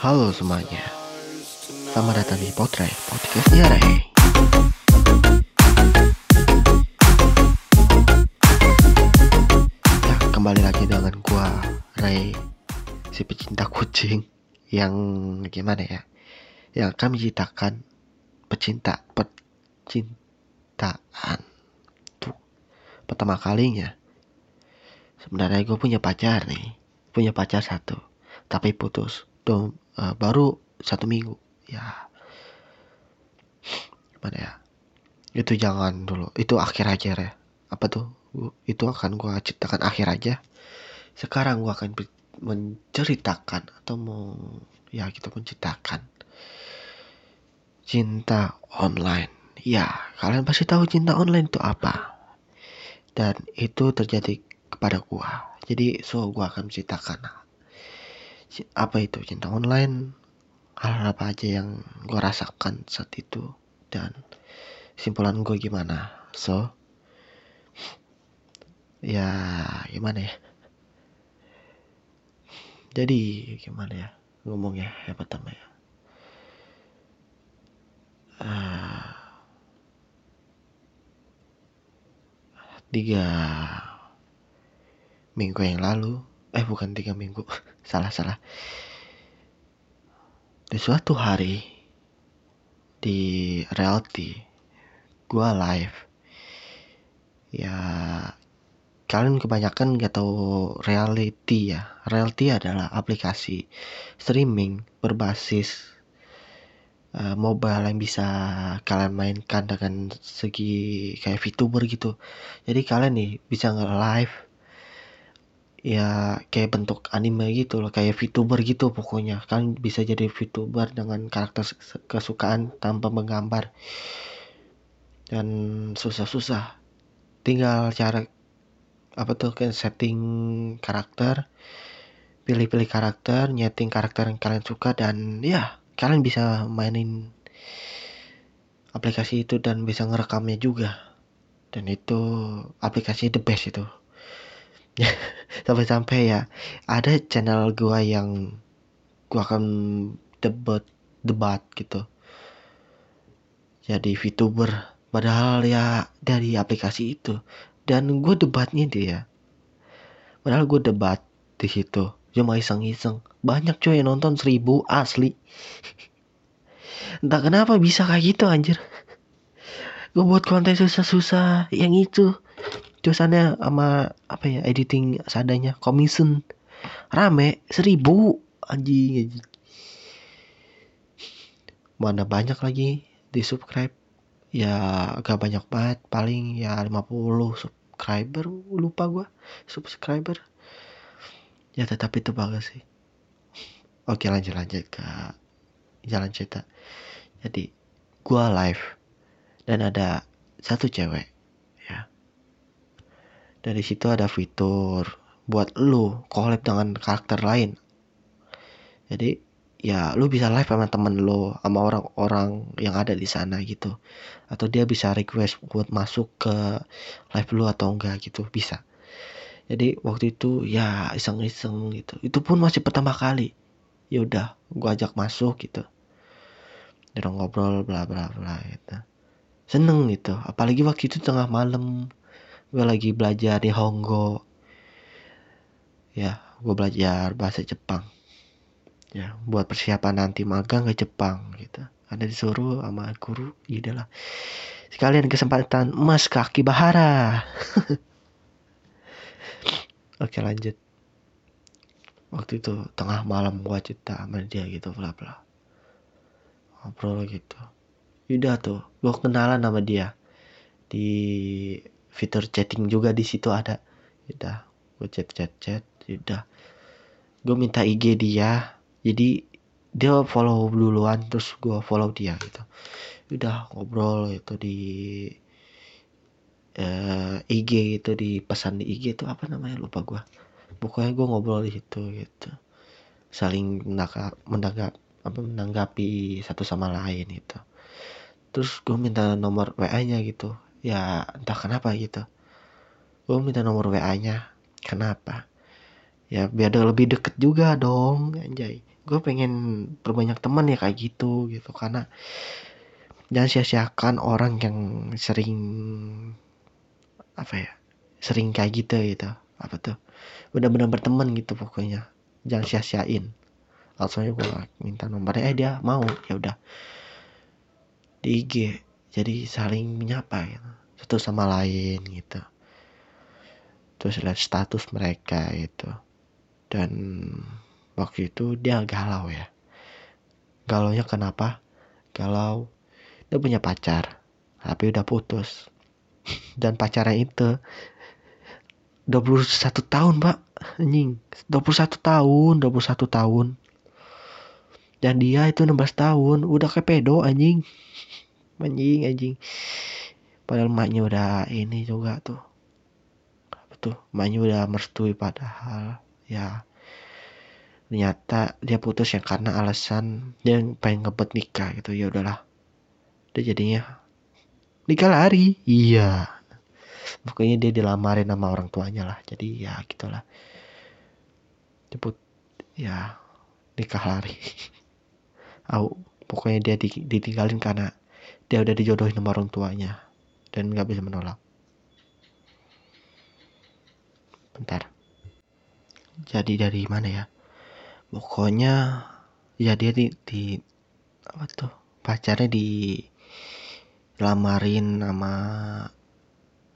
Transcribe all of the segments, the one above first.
Halo semuanya. Selamat datang di Potret Podcastnya Ray Ya kembali lagi dengan gua Ray Si pecinta kucing Yang gimana ya? Yang kami ciptakan Pecinta Percintaan. Tuh Pertama kalinya. Sebenarnya gue punya pacar nih Punya pacar satu Tapi putus Tuh uh, baru satu minggu. Ya. Mana ya? Itu jangan dulu. Itu akhir aja ya apa tuh? Itu akan gua ciptakan akhir aja. Sekarang gua akan menceritakan atau mau ya kita menciptakan cinta online. Ya kalian pasti tahu cinta online itu apa. Dan itu terjadi kepada gua. Jadi so gua akan menceritakan apa itu cinta online? Hal apa aja yang gue rasakan saat itu? Dan simpulan gue gimana? So ya gimana ya? Jadi gimana ya? Ngomongnya ya pertama ya. Uh, tiga minggu yang lalu eh bukan tiga minggu. Salah salah. Di suatu hari di reality gua live. Ya kalian kebanyakan gak tahu reality ya. Reality adalah aplikasi streaming berbasis uh, mobile yang bisa kalian mainkan dengan segi kayak VTuber gitu. Jadi kalian nih bisa nge-live ya kayak bentuk anime gitu loh kayak VTuber gitu pokoknya. Kan bisa jadi VTuber dengan karakter kesukaan tanpa menggambar. Dan susah-susah. Tinggal cara apa tuh kan setting karakter pilih-pilih karakter nyeting karakter yang kalian suka dan ya kalian bisa mainin aplikasi itu dan bisa ngerekamnya juga. Dan itu aplikasi the best itu sampai-sampai ya ada channel gua yang gua akan debat debat gitu. Jadi VTuber padahal ya dari aplikasi itu. Dan gue debatnya dia. Padahal gue debat di situ. Cuma iseng-iseng. Banyak coy yang nonton seribu asli. Entah kenapa bisa kayak gitu anjir. Gue buat konten susah-susah yang itu terusannya sama apa ya editing seadanya commission. Rame seribu. Anjing anjing. Mana banyak lagi di subscribe. Ya agak banyak banget. Paling ya 50 subscriber lupa gua. Subscriber. Ya tetapi itu bagus sih. Oke lanjut lanjut ke jalan cerita. Jadi gua live dan ada satu cewek dari situ ada fitur buat lu collab dengan karakter lain. Jadi ya lu bisa live sama temen lu sama orang-orang yang ada di sana gitu. Atau dia bisa request buat masuk ke live lu atau enggak gitu bisa. Jadi waktu itu ya iseng-iseng gitu. Itu pun masih pertama kali. Ya udah gua ajak masuk gitu. Dia ngobrol bla bla bla gitu. Seneng gitu. Apalagi waktu itu tengah malam gue lagi belajar di Honggo. Ya gue belajar bahasa Jepang. Ya buat persiapan nanti magang ke Jepang gitu. Ada disuruh sama guru gitu lah. Sekalian kesempatan emas kaki bahara. Oke lanjut. Waktu itu tengah malam gua cerita sama dia gitu bla bla. Ngobrol gitu. Udah tuh gua kenalan sama dia di fitur chatting juga di situ ada. Udah gue chat chat chat udah. Gue minta IG dia jadi dia follow duluan terus gue follow dia gitu. Udah ngobrol itu di uh, eh, IG itu di pesan di IG itu apa namanya lupa gue pokoknya gue ngobrol di situ gitu. Saling menanggap, apa menanggapi satu sama lain itu terus gue minta nomor WA nya gitu ya entah kenapa gitu. Gue minta nomor WA nya. Kenapa? Ya biar lebih deket juga dong anjay. Gue pengen berbanyak teman ya kayak gitu gitu. Karena jangan sia-siakan orang yang sering apa ya sering kayak gitu gitu. Apa tuh? Benar-benar berteman gitu pokoknya. Jangan sia-siain. Langsung aja gue minta nomornya. Eh dia mau. Ya udah. Di IG jadi saling menyapa gitu. Satu sama lain gitu. Terus lihat status mereka gitu. Dan waktu itu dia galau ya. Galau nya kenapa? Galau dia punya pacar tapi udah putus. Dan pacarnya itu 21 tahun pak anjing 21 tahun 21 tahun. Dan dia itu 16 tahun udah kayak pedo anjing anjing anjing. Padahal maknya udah ini juga tuh. Tuh? Maknya udah merestui padahal ya. Ternyata dia putus ya karena alasan dia pengen ngebet nikah gitu. Ya udahlah. Dia jadinya nikah lari. Iya. Pokoknya dia dilamarin sama orang tuanya lah. Jadi ya gitulah. Jemput ya nikah lari. Au pokoknya dia ditinggalin karena dia udah dijodohin sama orang tuanya dan nggak bisa menolak. Bentar. Jadi dari mana ya? Pokoknya ya dia di, di apa tuh? Pacarnya di lamarin sama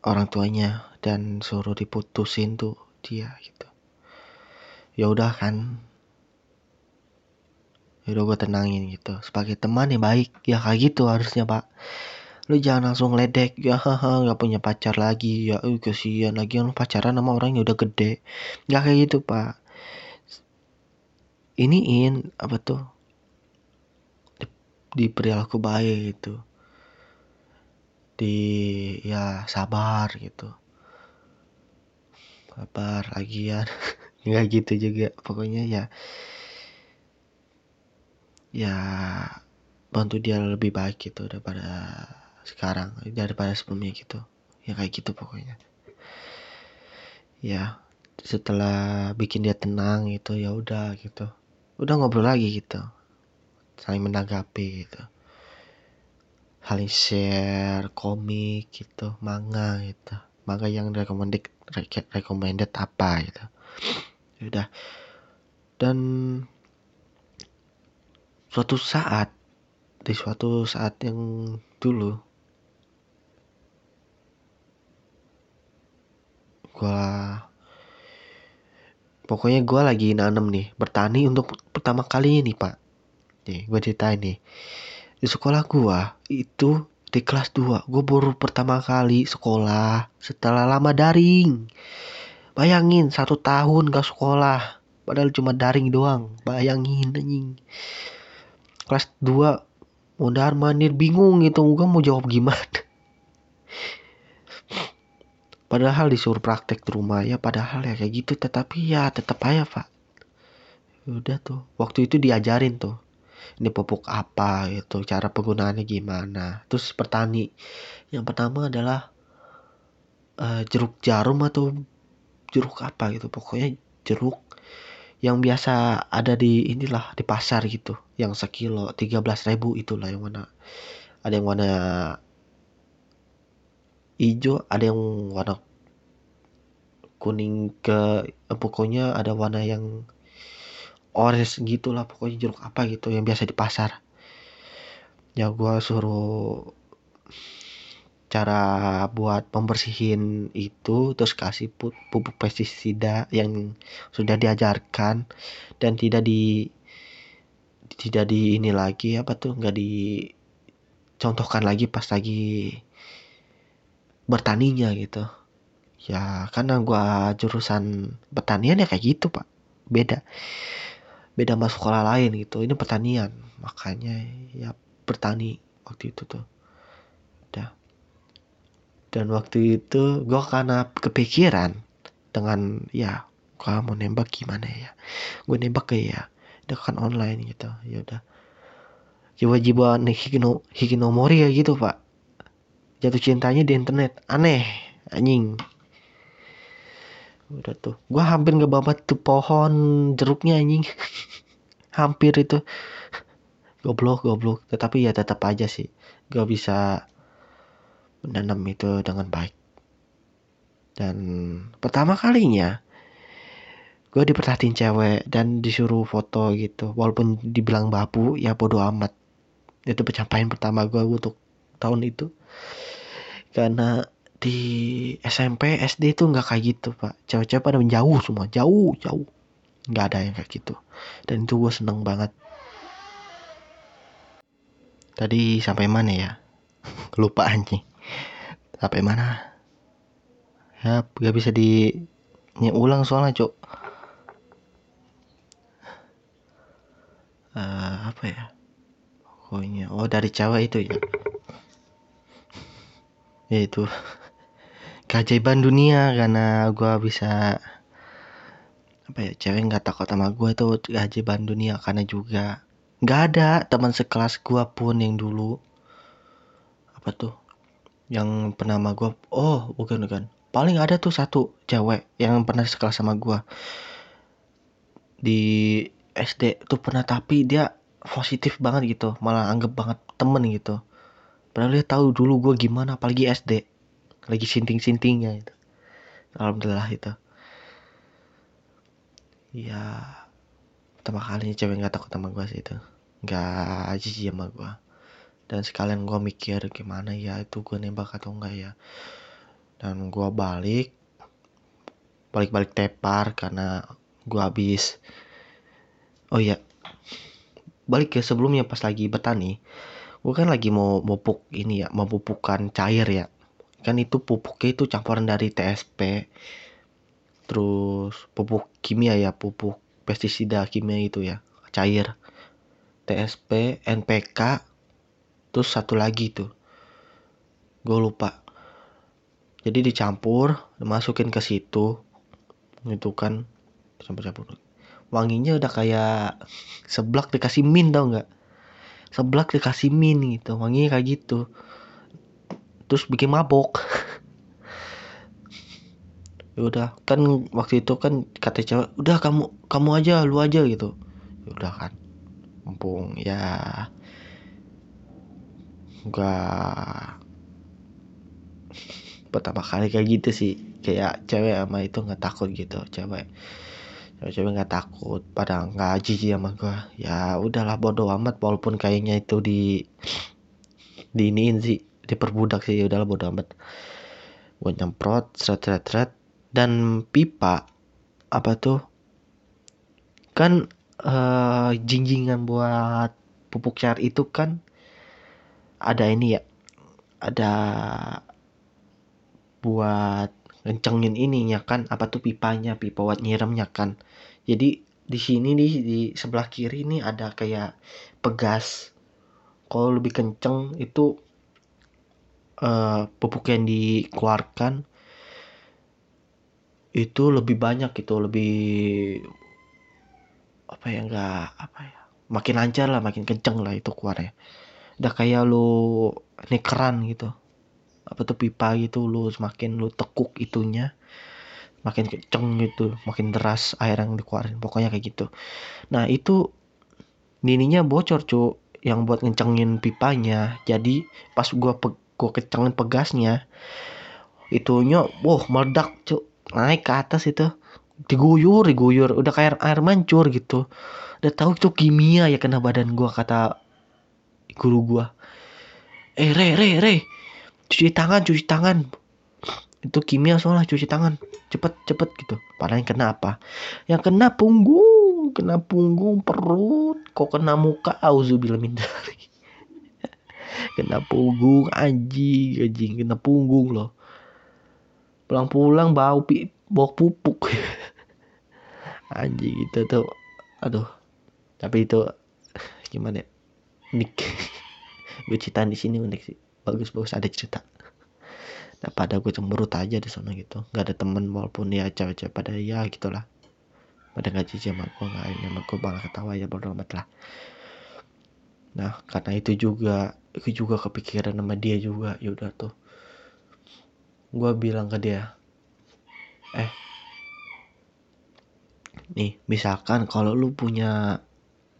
orang tuanya dan suruh diputusin tuh dia gitu. Ya udah kan udah gue tenangin gitu. Sebagai teman yang baik. Ya kayak gitu harusnya pak. Lu jangan langsung ledek ya haha nggak punya pacar lagi. Ya uh, kesian lagi lu pacaran sama orang yang udah gede. Nggak kayak gitu pak. Iniin apa tuh di, di perilaku baik gitu. Di ya sabar gitu. Sabar lagian. Nggak gitu juga. Pokoknya ya ya bantu dia lebih baik gitu daripada sekarang daripada sebelumnya gitu. Ya kayak gitu pokoknya. Ya setelah bikin dia tenang gitu ya udah gitu. Udah ngobrol lagi gitu. Saling menanggapi gitu. Saling share komik gitu manga gitu. Manga yang recommended recommended apa gitu. Ya udah. Dan suatu saat di suatu saat yang dulu gua pokoknya gua lagi nanem nih bertani untuk pertama kali ini pak. Nih gua ceritain nih. Di sekolah gua itu di kelas 2 gue baru pertama kali sekolah setelah lama daring. Bayangin satu tahun gak sekolah padahal cuma daring doang. Bayangin anjing kelas 2 mondar mandir. Bingung gitu gue mau jawab gimana? Padahal disuruh praktek di rumah ya padahal ya kayak gitu tetapi ya tetap aja pak. Udah tuh waktu itu diajarin tuh ini pupuk apa itu cara penggunaannya gimana. Terus petani yang pertama adalah uh, jeruk jarum atau jeruk apa gitu pokoknya jeruk yang biasa ada di inilah di pasar gitu yang sekilo 13 ribu itulah yang mana ada yang warna hijau ada yang warna kuning ke eh, pokoknya ada warna yang orange gitulah pokoknya jeruk apa gitu yang biasa di pasar. Ya gua suruh cara buat membersihin itu terus kasih pupuk pestisida yang sudah diajarkan dan tidak di tidak di ini lagi apa tuh nggak dicontohkan lagi pas lagi bertaninya gitu. Ya karena gua jurusan pertanian ya kayak gitu pak. Beda beda masuk sekolah lain gitu. Ini pertanian makanya ya bertani waktu itu tuh dan waktu itu gue karena kepikiran dengan ya gue mau nembak gimana ya. Gue nembak kayak ya udah kan online gitu. Ya udah. Jiwa-jiwa hikino hikinomori ya gitu pak. Jatuh cintanya di internet. Aneh anjing. Udah tuh. Gue hampir ngebabat tuh pohon jeruknya anjing. Hampir itu. Goblok goblok. Tetapi ya tetap aja sih. Gak bisa menanam itu dengan baik. Dan pertama kalinya gue diperhatiin cewek dan disuruh foto gitu. Walaupun dibilang babu ya bodo amat. Itu pencapaian pertama gue untuk tahun itu. Karena di SMP SD itu nggak kayak gitu pak. Cewek-cewek pada menjauh semua. Jauh jauh. Nggak ada yang kayak gitu. Dan itu gue seneng banget. Tadi sampai mana ya? Lupa anjing sampai mana? Ya gak bisa di ulang soalnya cok uh, apa ya? Pokoknya oh dari cewek itu ya ya itu. Keajaiban dunia karena gue bisa apa ya cewek nggak takut sama gue itu keajaiban dunia. Karena juga nggak ada teman sekelas gue pun yang dulu apa tuh yang pernah sama gue oh bukan bukan. Paling ada tuh satu cewek yang pernah sekelas sama gue di SD tuh pernah tapi dia positif banget gitu. Malah anggap banget temen gitu. Padahal dia tahu dulu gue gimana apalagi SD lagi sinting-sintingnya itu alhamdulillah itu ya pertama kali cewek nggak takut sama gue sih itu. Nggak jijik sama gue dan sekalian gue mikir gimana ya itu gue nembak atau enggak ya. Dan gue balik balik-balik tepar karena gue habis oh ya balik ke sebelumnya pas lagi bertani. Gue kan lagi mau pupuk ini ya mau pupukan cair ya. Kan itu pupuknya itu campuran dari TSP terus pupuk kimia ya pupuk pestisida kimia itu ya cair. TSP NPK terus satu lagi tuh. Gue lupa. Jadi dicampur dimasukin ke situ itu kan. Campur-campur. Wanginya udah kayak seblak dikasih min tau nggak? Seblak dikasih min gitu. Wanginya kayak gitu. Terus bikin mabok. Ya udah kan waktu itu kan kata cewek udah kamu kamu aja lu aja gitu. Ya udah kan. Mumpung ya enggak pertama kali kayak gitu sih. Kayak cewek sama itu nggak takut gitu. Cewek cewek nggak takut. Pada nggak jijik sama gue ya udahlah bodo amat. Walaupun kayaknya itu di di ini sih. Diperbudak sih. Ya udahlah bodo amat. Gue nyemprot seret seret seret. Dan pipa apa tuh? Kan uh, jinjingan buat pupuk cair itu kan ada ini ya ada buat kencengin ininya kan apa tuh pipanya pipa buat nyiremnya kan. Jadi di sini di di sebelah kiri ini ada kayak pegas. Kalau lebih kenceng itu uh, pupuk yang dikeluarkan itu lebih banyak gitu lebih apa ya enggak apa ya makin lancar lah makin kenceng lah itu keluarnya udah kayak lu keran gitu. Apa tuh pipa gitu lu semakin lu tekuk itunya makin kenceng gitu makin deras air yang dikeluarin. Pokoknya kayak gitu. Nah itu nininya bocor cu yang buat ngencengin pipanya. Jadi pas gua pe gua kencengin pegasnya itunya wah meledak cu naik ke atas itu diguyur diguyur. Udah kayak air mancur gitu. Udah tahu itu kimia ya kena badan gua kata guru gua. Eh re re re. Cuci tangan cuci tangan. Itu kimia soalnya cuci tangan. Cepet cepet gitu. Padahal yang kena apa? Yang kena punggung. Kena punggung perut. Kok kena muka? Auzubillah min kena punggung anjing. Anjing kena punggung loh. Pulang-pulang bau pi bau pupuk. Anjing itu tuh. Aduh. Tapi itu gimana ya Gue cerita di sini unik sih. Bagus bagus ada cerita. Nah, pada gue cemberut aja di sana gitu. Nggak ada temen walaupun ya cewek-cewek pada ya gitulah. Pada nggak jijik sama gue nggak ini sama gue malah ketawa ya bodo amat lah. Nah karena itu juga gue juga kepikiran sama dia juga yaudah tuh. Gue bilang ke dia eh nih misalkan kalau lu punya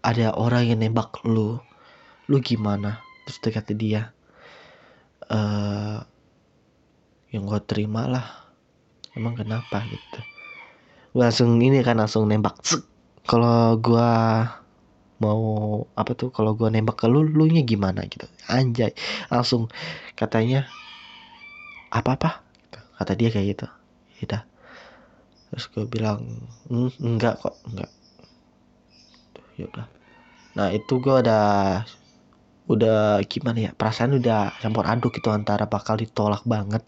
ada orang yang nembak lu lu gimana? Terus dia kata dia eh yang gue terima lah. Emang kenapa? Gitu. Gue langsung ini kan langsung nembak kalau gue mau apa tuh kalau gue nembak ke lu lu nya gimana? Gitu. Anjay. Langsung katanya apa apa gitu. kata dia kayak gitu. Ya terus gue bilang mm, enggak kok enggak. Ya udah. Nah itu gue ada udah gimana ya perasaan udah campur aduk gitu antara bakal ditolak banget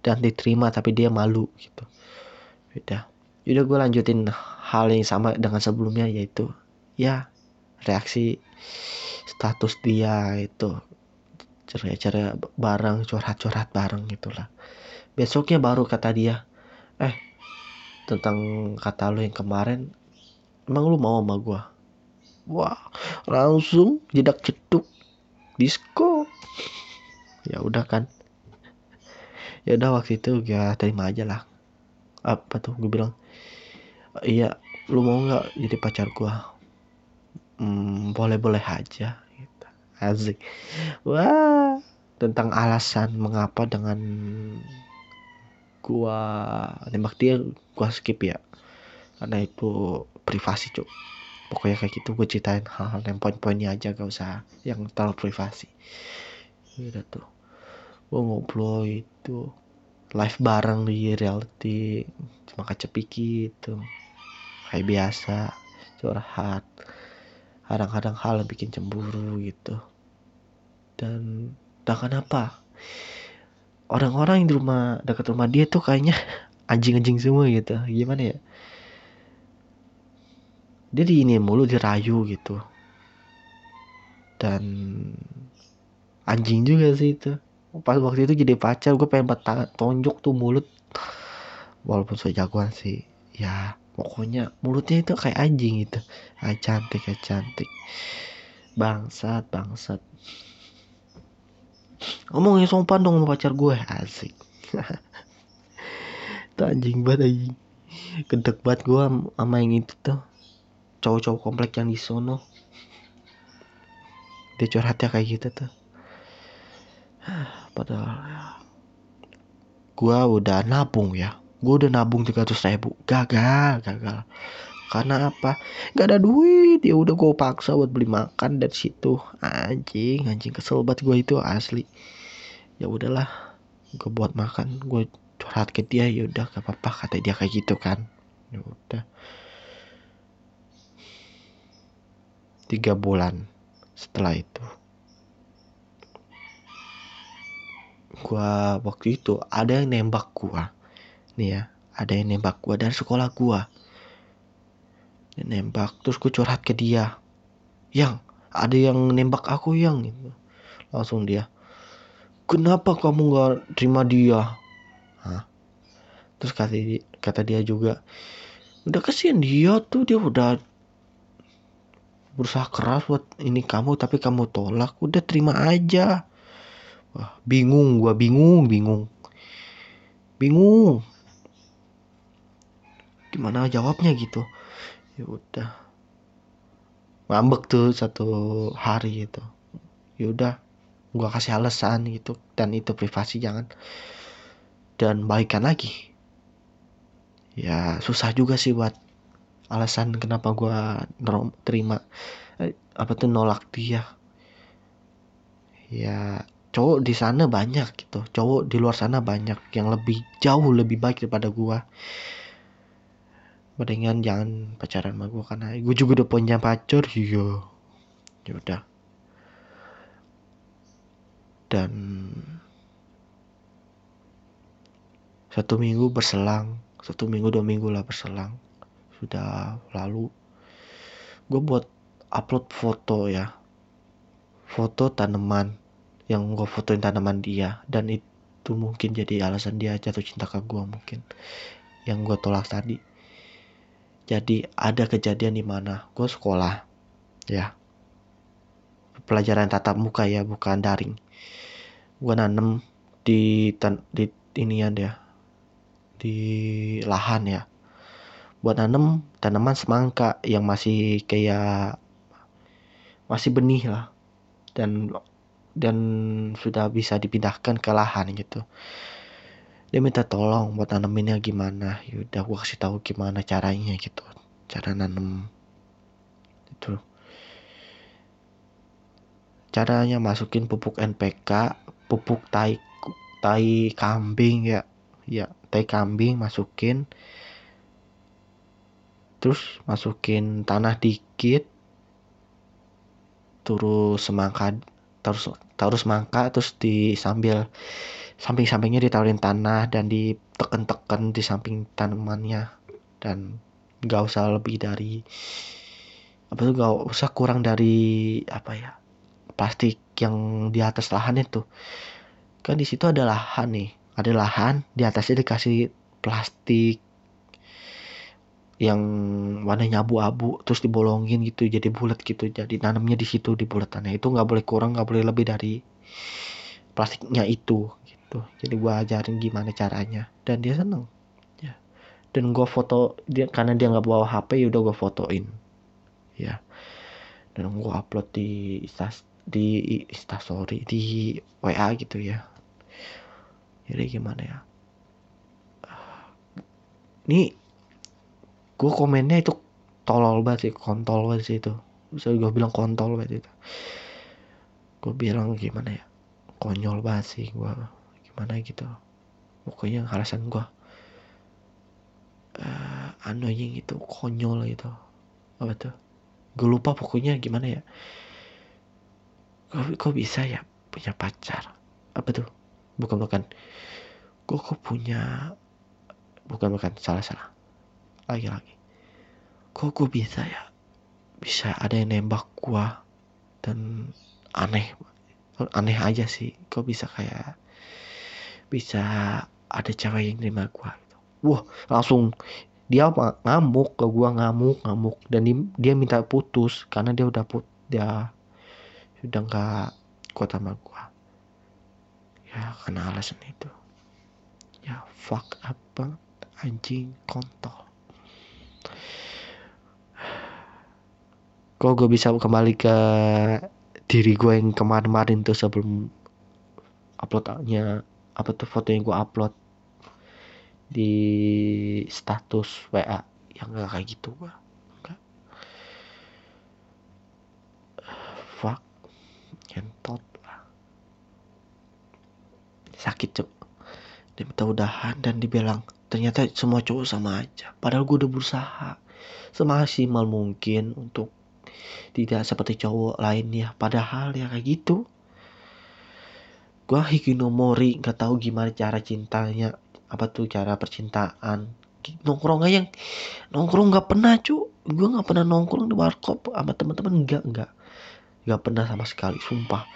dan diterima tapi dia malu gitu. Udah. Udah gue lanjutin hal yang sama dengan sebelumnya yaitu ya reaksi status dia itu ceria-ceria bareng curhat-curhat bareng gitulah. Besoknya baru kata dia eh tentang kata lu yang kemarin emang lu mau sama gua? Wah langsung jedak cetuk disco. Ya udah kan. Ya udah waktu itu ya terima aja lah. Apa tuh gue bilang? Iya lu mau nggak jadi pacar gua? Hmm, boleh boleh aja gitu. asik. Wah tentang alasan mengapa dengan gua nembak dia gua skip ya. Karena itu privasi cuk pokoknya kayak gitu gue ceritain hal-hal yang poin-poinnya aja gak usah yang terlalu privasi. Udah tuh. Gue ngobrol itu live bareng di reality cuma kecepiki gitu. Kayak biasa curhat. Kadang-kadang hal yang bikin cemburu gitu. Dan dan kenapa orang-orang yang di rumah dekat rumah dia tuh kayaknya anjing-anjing semua gitu. Gimana ya dia di ini mulu dirayu gitu. Dan anjing juga sih itu. Pas waktu itu jadi pacar gue pengen batang tonjok tuh mulut. Walaupun saya jagoan sih ya pokoknya mulutnya itu kayak anjing gitu. Kayak cantik kayak cantik. Bangsat bangsat. Ngomongin sopan dong sama pacar gue asik. Itu anjing banget anjing. Gedek banget gue sama yang itu tuh cowok-cowok komplek yang di sono. Dia curhatnya kayak gitu tuh. Padahal ya, gua udah nabung ya. Gua udah nabung 300 ribu. Gagal gagal. Karena apa? Gak ada duit. Ya udah gue paksa buat beli makan dari situ. Anjing anjing kesel banget gue itu asli. Ya udahlah gue buat makan gue curhat ke dia ya udah gak apa-apa kata dia kayak gitu kan. Ya udah tiga bulan setelah itu. Gua waktu itu ada yang nembak gua. Nih ya ada yang nembak gua dari sekolah gua. Dia nembak terus gua curhat ke dia. Yang ada yang nembak aku yang gitu. langsung dia kenapa kamu gak terima dia? Hah? terus kata dia, kata dia juga udah kasihan dia tuh dia udah berusaha keras buat ini kamu tapi kamu tolak udah terima aja. Wah bingung gua bingung bingung. Bingung. Gimana jawabnya gitu? Ya udah. Ngambek tuh satu hari itu ya udah gua kasih alasan gitu. Dan itu privasi jangan. Dan baikan lagi. Ya susah juga sih buat alasan kenapa gue terima eh, apa tuh nolak dia. Ya cowok di sana banyak gitu. Cowok di luar sana banyak yang lebih jauh lebih baik daripada gue mendingan jangan pacaran sama gue karena gue juga udah punya pacar iya. Ya udah. Dan satu minggu berselang satu minggu dua minggu lah berselang sudah lalu. Gue buat upload foto ya. Foto tanaman yang gue fotoin tanaman dia. Dan itu mungkin jadi alasan dia jatuh cinta ke gue mungkin. Yang gue tolak tadi. Jadi ada kejadian di mana gue sekolah ya. Pelajaran tatap muka ya bukan daring. Gue nanem di di inian ya. Di lahan ya buat nanam tanaman semangka yang masih kayak masih benih lah. Dan dan sudah bisa dipindahkan ke lahan gitu. Dia minta tolong buat naneminnya gimana. Yaudah gua kasih tahu gimana caranya gitu cara nanem. Itu caranya masukin pupuk NPK pupuk tai tai kambing ya. Ya tai kambing masukin terus masukin tanah dikit terus semangka terus terus semangka terus di sambil samping-sampingnya ditaruhin tanah dan diteken-teken di samping tanamannya. Dan gak usah lebih dari apa tuh gak usah kurang dari apa ya plastik yang di atas lahan itu. Kan di situ ada lahan nih ada lahan di atasnya dikasih plastik yang warnanya abu-abu terus dibolongin gitu jadi bulat gitu jadi nanamnya di situ di bulatannya itu nggak boleh kurang nggak boleh lebih dari plastiknya itu gitu. Jadi gua ajarin gimana caranya. Dan dia seneng ya. Dan gua foto dia karena dia nggak bawa HP ya udah gua fotoin ya. Dan gua upload di istas di instastory di WA gitu ya. Jadi gimana ya? Ini gue komennya itu tolol banget sih kontol banget sih itu. Bisa gue bilang kontol banget itu. Gue bilang gimana ya konyol banget sih gue gimana gitu. Pokoknya alasan gue uh, annoying itu konyol itu apa tuh? Gue lupa pokoknya gimana ya. Kok bisa ya punya pacar? Apa tuh? Bukan bukan. Gue kok punya bukan bukan. Salah salah lagi-lagi. Kok gue bisa ya? Bisa ada yang nembak gue dan aneh. Aneh aja sih. Kok bisa kayak bisa ada cewek yang nerima gue gitu. wah langsung dia ngamuk ke gue ngamuk ngamuk. Dan dia, minta putus karena dia udah put dia sudah nggak kuat sama gue ya karena alasan itu. Ya fuck apa anjing kontol kok gue bisa kembali ke diri gue yang kemarin-kemarin tuh sebelum uploadnya apa tuh foto yang gue upload di status WA yang gak kayak gitu gue enggak fuck. Ngentot lah sakit cok dia minta udahan dan dibilang ternyata semua cowok sama aja. Padahal gue udah berusaha semaksimal mungkin untuk tidak seperti cowok lainnya padahal ya kayak gitu. Gua hikinomori nggak tahu gimana cara cintanya. Apa tuh cara percintaan? Nongkrong aja. Yang nongkrong nggak pernah cu. Gue nggak pernah nongkrong di warkop sama teman-teman. Nggak nggak. Nggak pernah sama sekali sumpah.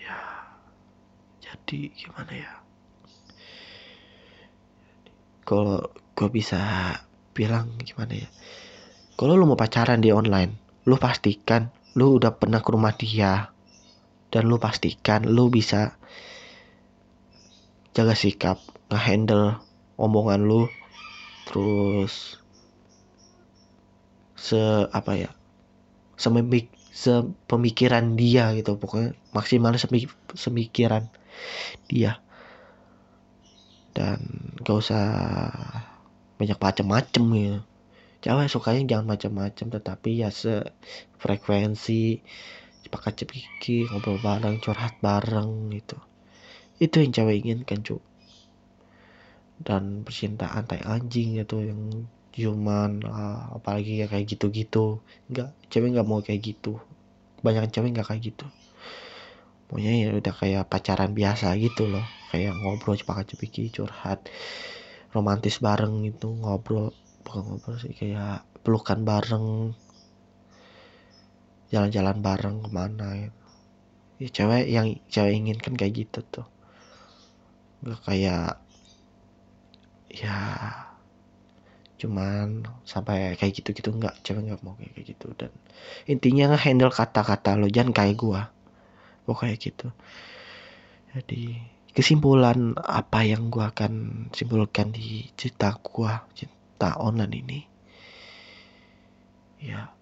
Ya jadi gimana ya? Kalau gue bisa bilang gimana ya? Kalau lu mau pacaran di online lu pastikan lu udah pernah ke rumah dia. Dan lu pastikan lu bisa jaga sikap ngehandle omongan lu. Terus se apa ya sememik sepemikiran dia gitu. Pokoknya maksimal semikiran dia. Dan gak usah banyak macam-macam ya. Cewek sukanya jangan macam-macam tetapi ya sefrekuensi pakai cepiki ngobrol bareng curhat bareng gitu. Itu yang cewek inginkan cu. Dan percintaan tai anjing itu yang cuman ah, apalagi ya kayak gitu-gitu. Nggak cewek nggak mau kayak gitu. Banyak cewek nggak kayak gitu. Pokoknya ya udah kayak pacaran biasa gitu loh. Kayak ngobrol pakai cepiki curhat romantis bareng itu ngobrol bukan ngobrol sih kayak pelukan bareng jalan-jalan bareng ke mana gitu. Ya cewek yang cewek ingin kan kayak gitu tuh. Gak kayak ya cuman sampai kayak gitu-gitu nggak cewek nggak mau kayak gitu. Dan intinya handle kata-kata lo jangan kayak gua. Pokoknya gitu. Jadi kesimpulan apa yang gue akan simpulkan di cerita gue cerita online ini? Ya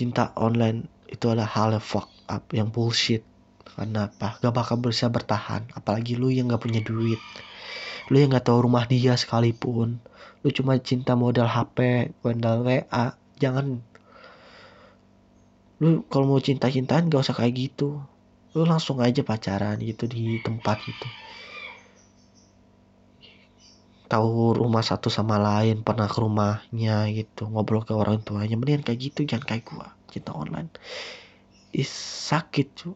cinta online itu adalah hal yang fuck up yang bullshit. Karena apa gak bakal bisa bertahan apalagi lu yang gak punya duit. Lu yang gak tahu rumah dia sekalipun. Lu cuma cinta modal HP modal WA jangan. Lu kalau mau cinta-cintaan gak usah kayak gitu lu langsung aja pacaran gitu di tempat gitu tahu rumah satu sama lain pernah ke rumahnya gitu ngobrol ke orang tuanya. Mendingan kayak gitu jangan kayak gua. Cinta online. Is sakit cu.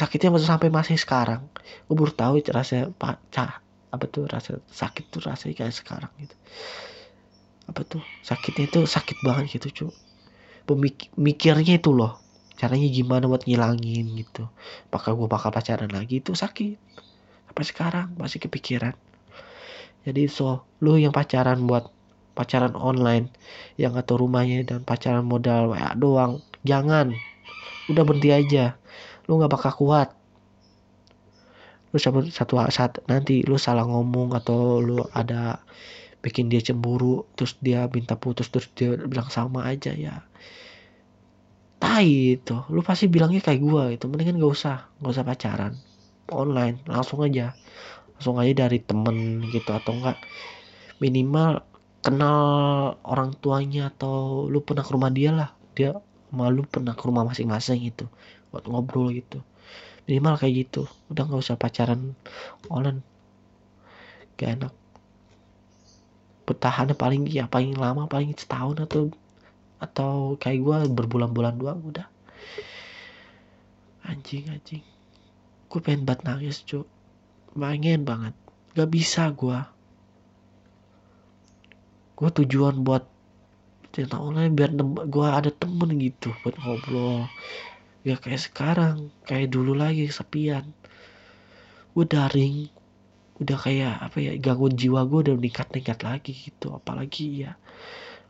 Sakitnya masih sampai masih sekarang. Gua baru tahu rasa pacar apa tuh rasa sakit tuh rasanya kayak sekarang gitu. Apa tuh sakitnya itu sakit banget gitu cu. Pemikirnya itu loh caranya gimana buat ngilangin gitu. Apakah gue bakal pacaran lagi? Itu sakit. Sampai sekarang masih kepikiran. Jadi so lu yang pacaran buat pacaran online yang atau rumahnya dan pacaran modal WA doang jangan. Udah berhenti aja. Lu nggak bakal kuat. Lu satu, satu saat nanti lu salah ngomong atau lu ada bikin dia cemburu terus dia minta putus terus dia bilang sama aja ya tai itu. Lu pasti bilangnya kayak gua itu mendingan gak usah. Gak usah pacaran. Online. Langsung aja. Langsung aja dari temen gitu atau enggak minimal kenal orang tuanya atau lu pernah ke rumah dia lah. Dia malu pernah ke rumah masing-masing gitu. Buat ngobrol gitu. Minimal kayak gitu. Udah nggak usah pacaran online. Gak enak bertahan paling ya paling lama paling setahun atau atau kayak gue berbulan-bulan doang udah. Anjing anjing. Gue pengen banget nangis cuy pengen banget. Gak bisa gue gue tujuan buat cerita online biar gue ada temen gitu buat ngobrol. Ya kayak sekarang kayak dulu lagi sepian gue daring udah kayak apa ya gangguan jiwa gue udah meningkat-meningkat lagi gitu. Apalagi ya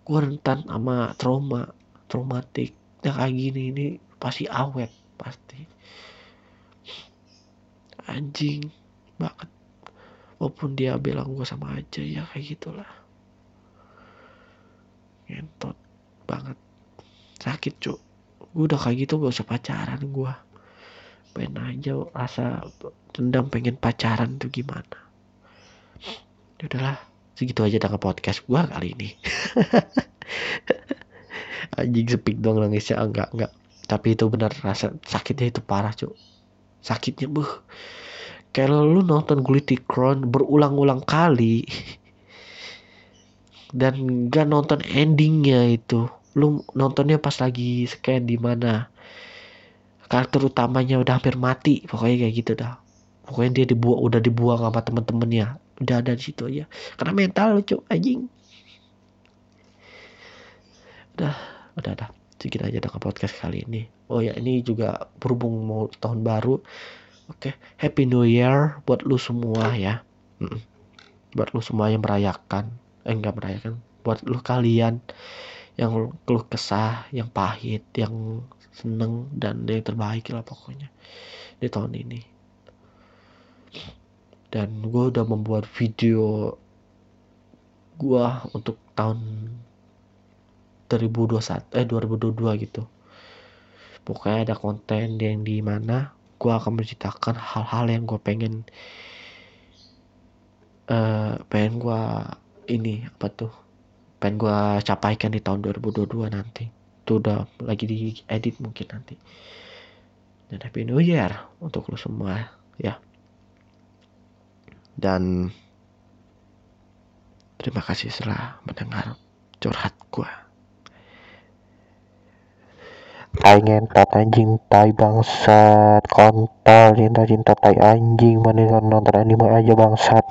gue rentan sama trauma traumatik. Ya kayak gini ini pasti awet pasti. Anjing banget. Walaupun dia bilang gue sama aja ya kayak gitulah. Ngentot banget. Sakit cuk gue udah kayak gitu gak usah pacaran gue pengen aja rasa dendam pengen pacaran tuh gimana. Ya udahlah segitu aja dengan podcast gue kali ini. Anjing sepik dong nangisnya. Enggak enggak. Tapi itu benar rasa sakitnya itu parah cuk. Sakitnya buh kalau lu nonton Gulity Crown berulang-ulang kali dan gak nonton endingnya itu. Lu nontonnya pas lagi scan di mana. Karakter utamanya udah hampir mati pokoknya kayak gitu dah. Pokoknya dia dibuang udah dibuang sama temen-temennya udah ada di situ aja. Karena mental lucu anjing. Udah udah dah sedikit aja dengan podcast kali ini. Oh ya ini juga berhubung mau tahun baru. Oke, okay. Happy New Year buat lu semua ya. Buat lu semua yang merayakan, eh enggak merayakan, buat lu kalian yang keluh kesah, yang pahit, yang seneng dan yang terbaik lah pokoknya di tahun ini. Dan gue udah membuat video gue untuk tahun 2021 eh 2022 gitu. Pokoknya ada konten yang di mana gue akan menceritakan hal-hal yang gue pengen uh, pengen gue ini apa tuh pengen gue capaikan di tahun 2022 nanti. Itu udah lagi di edit mungkin nanti. Dan happy new year untuk lo semua ya dan terima kasih setelah mendengar curhat gue tai ngentot anjing tai bangsat kontol cinta cinta tai anjing mana nonton anime aja bangsat